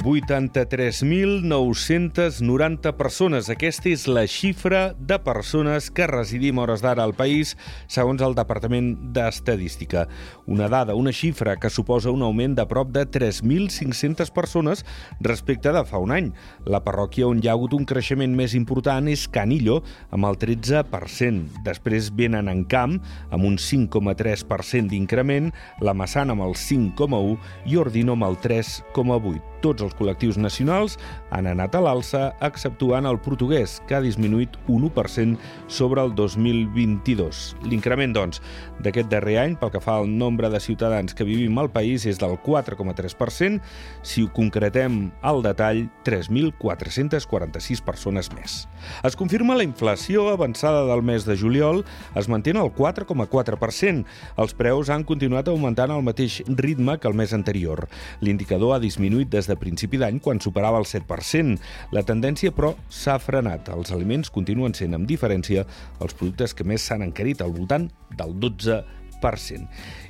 83.990 persones. Aquesta és la xifra de persones que residim hores d'ara al país, segons el Departament d'Estadística. Una dada, una xifra que suposa un augment de prop de 3.500 persones respecte de fa un any. La parròquia on hi ha hagut un creixement més important és Canillo, amb el 13%. Després venen en Camp, amb un 5,3% d'increment, la Massana amb el 5,1% i Ordino amb el 3,8% tots els col·lectius nacionals han anat a l'alça, exceptuant el portuguès, que ha disminuït un 1% sobre el 2022. L'increment, doncs, d'aquest darrer any, pel que fa al nombre de ciutadans que vivim al país, és del 4,3%. Si ho concretem al detall, 3.446 persones més. Es confirma la inflació avançada del mes de juliol, es manté al 4,4%. Els preus han continuat augmentant al mateix ritme que el mes anterior. L'indicador ha disminuït des de de principi d'any, quan superava el 7%. La tendència, però, s'ha frenat. Els aliments continuen sent, amb diferència, els productes que més s'han encarit, al voltant del 12%.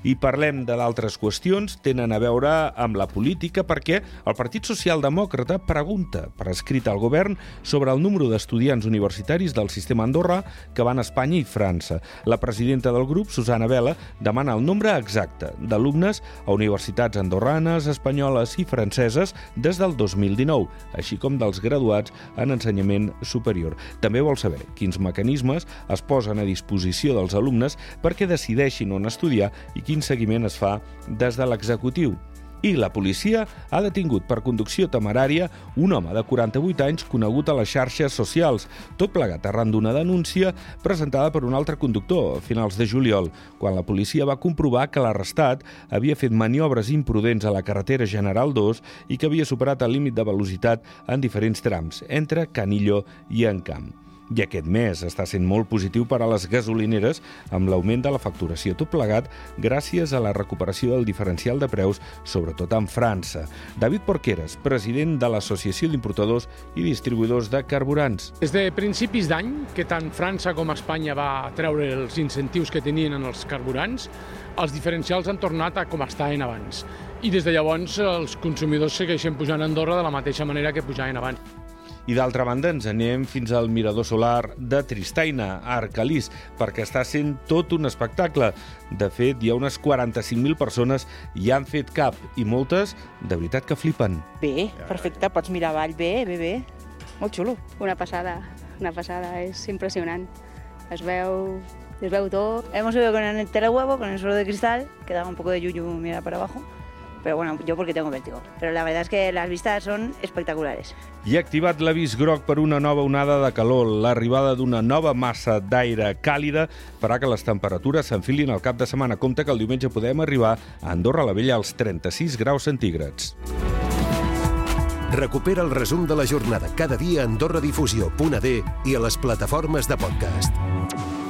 I parlem de d'altres qüestions, tenen a veure amb la política, perquè el Partit Socialdemòcrata pregunta per escrit al govern sobre el número d'estudiants universitaris del sistema Andorra que van a Espanya i França. La presidenta del grup, Susana Vela, demana el nombre exacte d'alumnes a universitats andorranes, espanyoles i franceses des del 2019, així com dels graduats en ensenyament superior. També vol saber quins mecanismes es posen a disposició dels alumnes perquè decideixin on on estudiar i quin seguiment es fa des de l'executiu. I la policia ha detingut per conducció temerària un home de 48 anys conegut a les xarxes socials, tot plegat arran d'una denúncia presentada per un altre conductor a finals de juliol, quan la policia va comprovar que l'arrestat havia fet maniobres imprudents a la carretera General 2 i que havia superat el límit de velocitat en diferents trams, entre Canillo i Encamp. I aquest mes està sent molt positiu per a les gasolineres amb l'augment de la facturació tot plegat gràcies a la recuperació del diferencial de preus, sobretot en França. David Porqueres, president de l'Associació d'Importadors i Distribuïdors de Carburants. Des de principis d'any, que tant França com Espanya va treure els incentius que tenien en els carburants, els diferencials han tornat a com estaven abans. I des de llavors els consumidors segueixen pujant a Andorra de la mateixa manera que pujaven abans. I d'altra banda ens anem fins al mirador solar de Tristaina, a Arcalís, perquè està sent tot un espectacle. De fet, hi ha unes 45.000 persones i han fet cap, i moltes, de veritat que flipen. Bé, perfecte, pots mirar avall bé, bé, bé. Molt xulo. Una passada, una passada, és impressionant. Es veu, es veu tot. Hemos ido con el telehuevo, con el suelo de cristal, que daba un poco de yuyu mirar para abajo. Pero bueno, yo porque tengo vértigo. Pero la verdad es que las vistas son espectaculares. I ha activat l'avís groc per una nova onada de calor, l'arribada d'una nova massa d'aire càlida farà que les temperatures s'enfilin al cap de setmana. Compte que el diumenge podem arribar a Andorra la Vella als 36 graus centígrads. Recupera el resum de la jornada cada dia a AndorraDifusió.d i a les plataformes de podcast.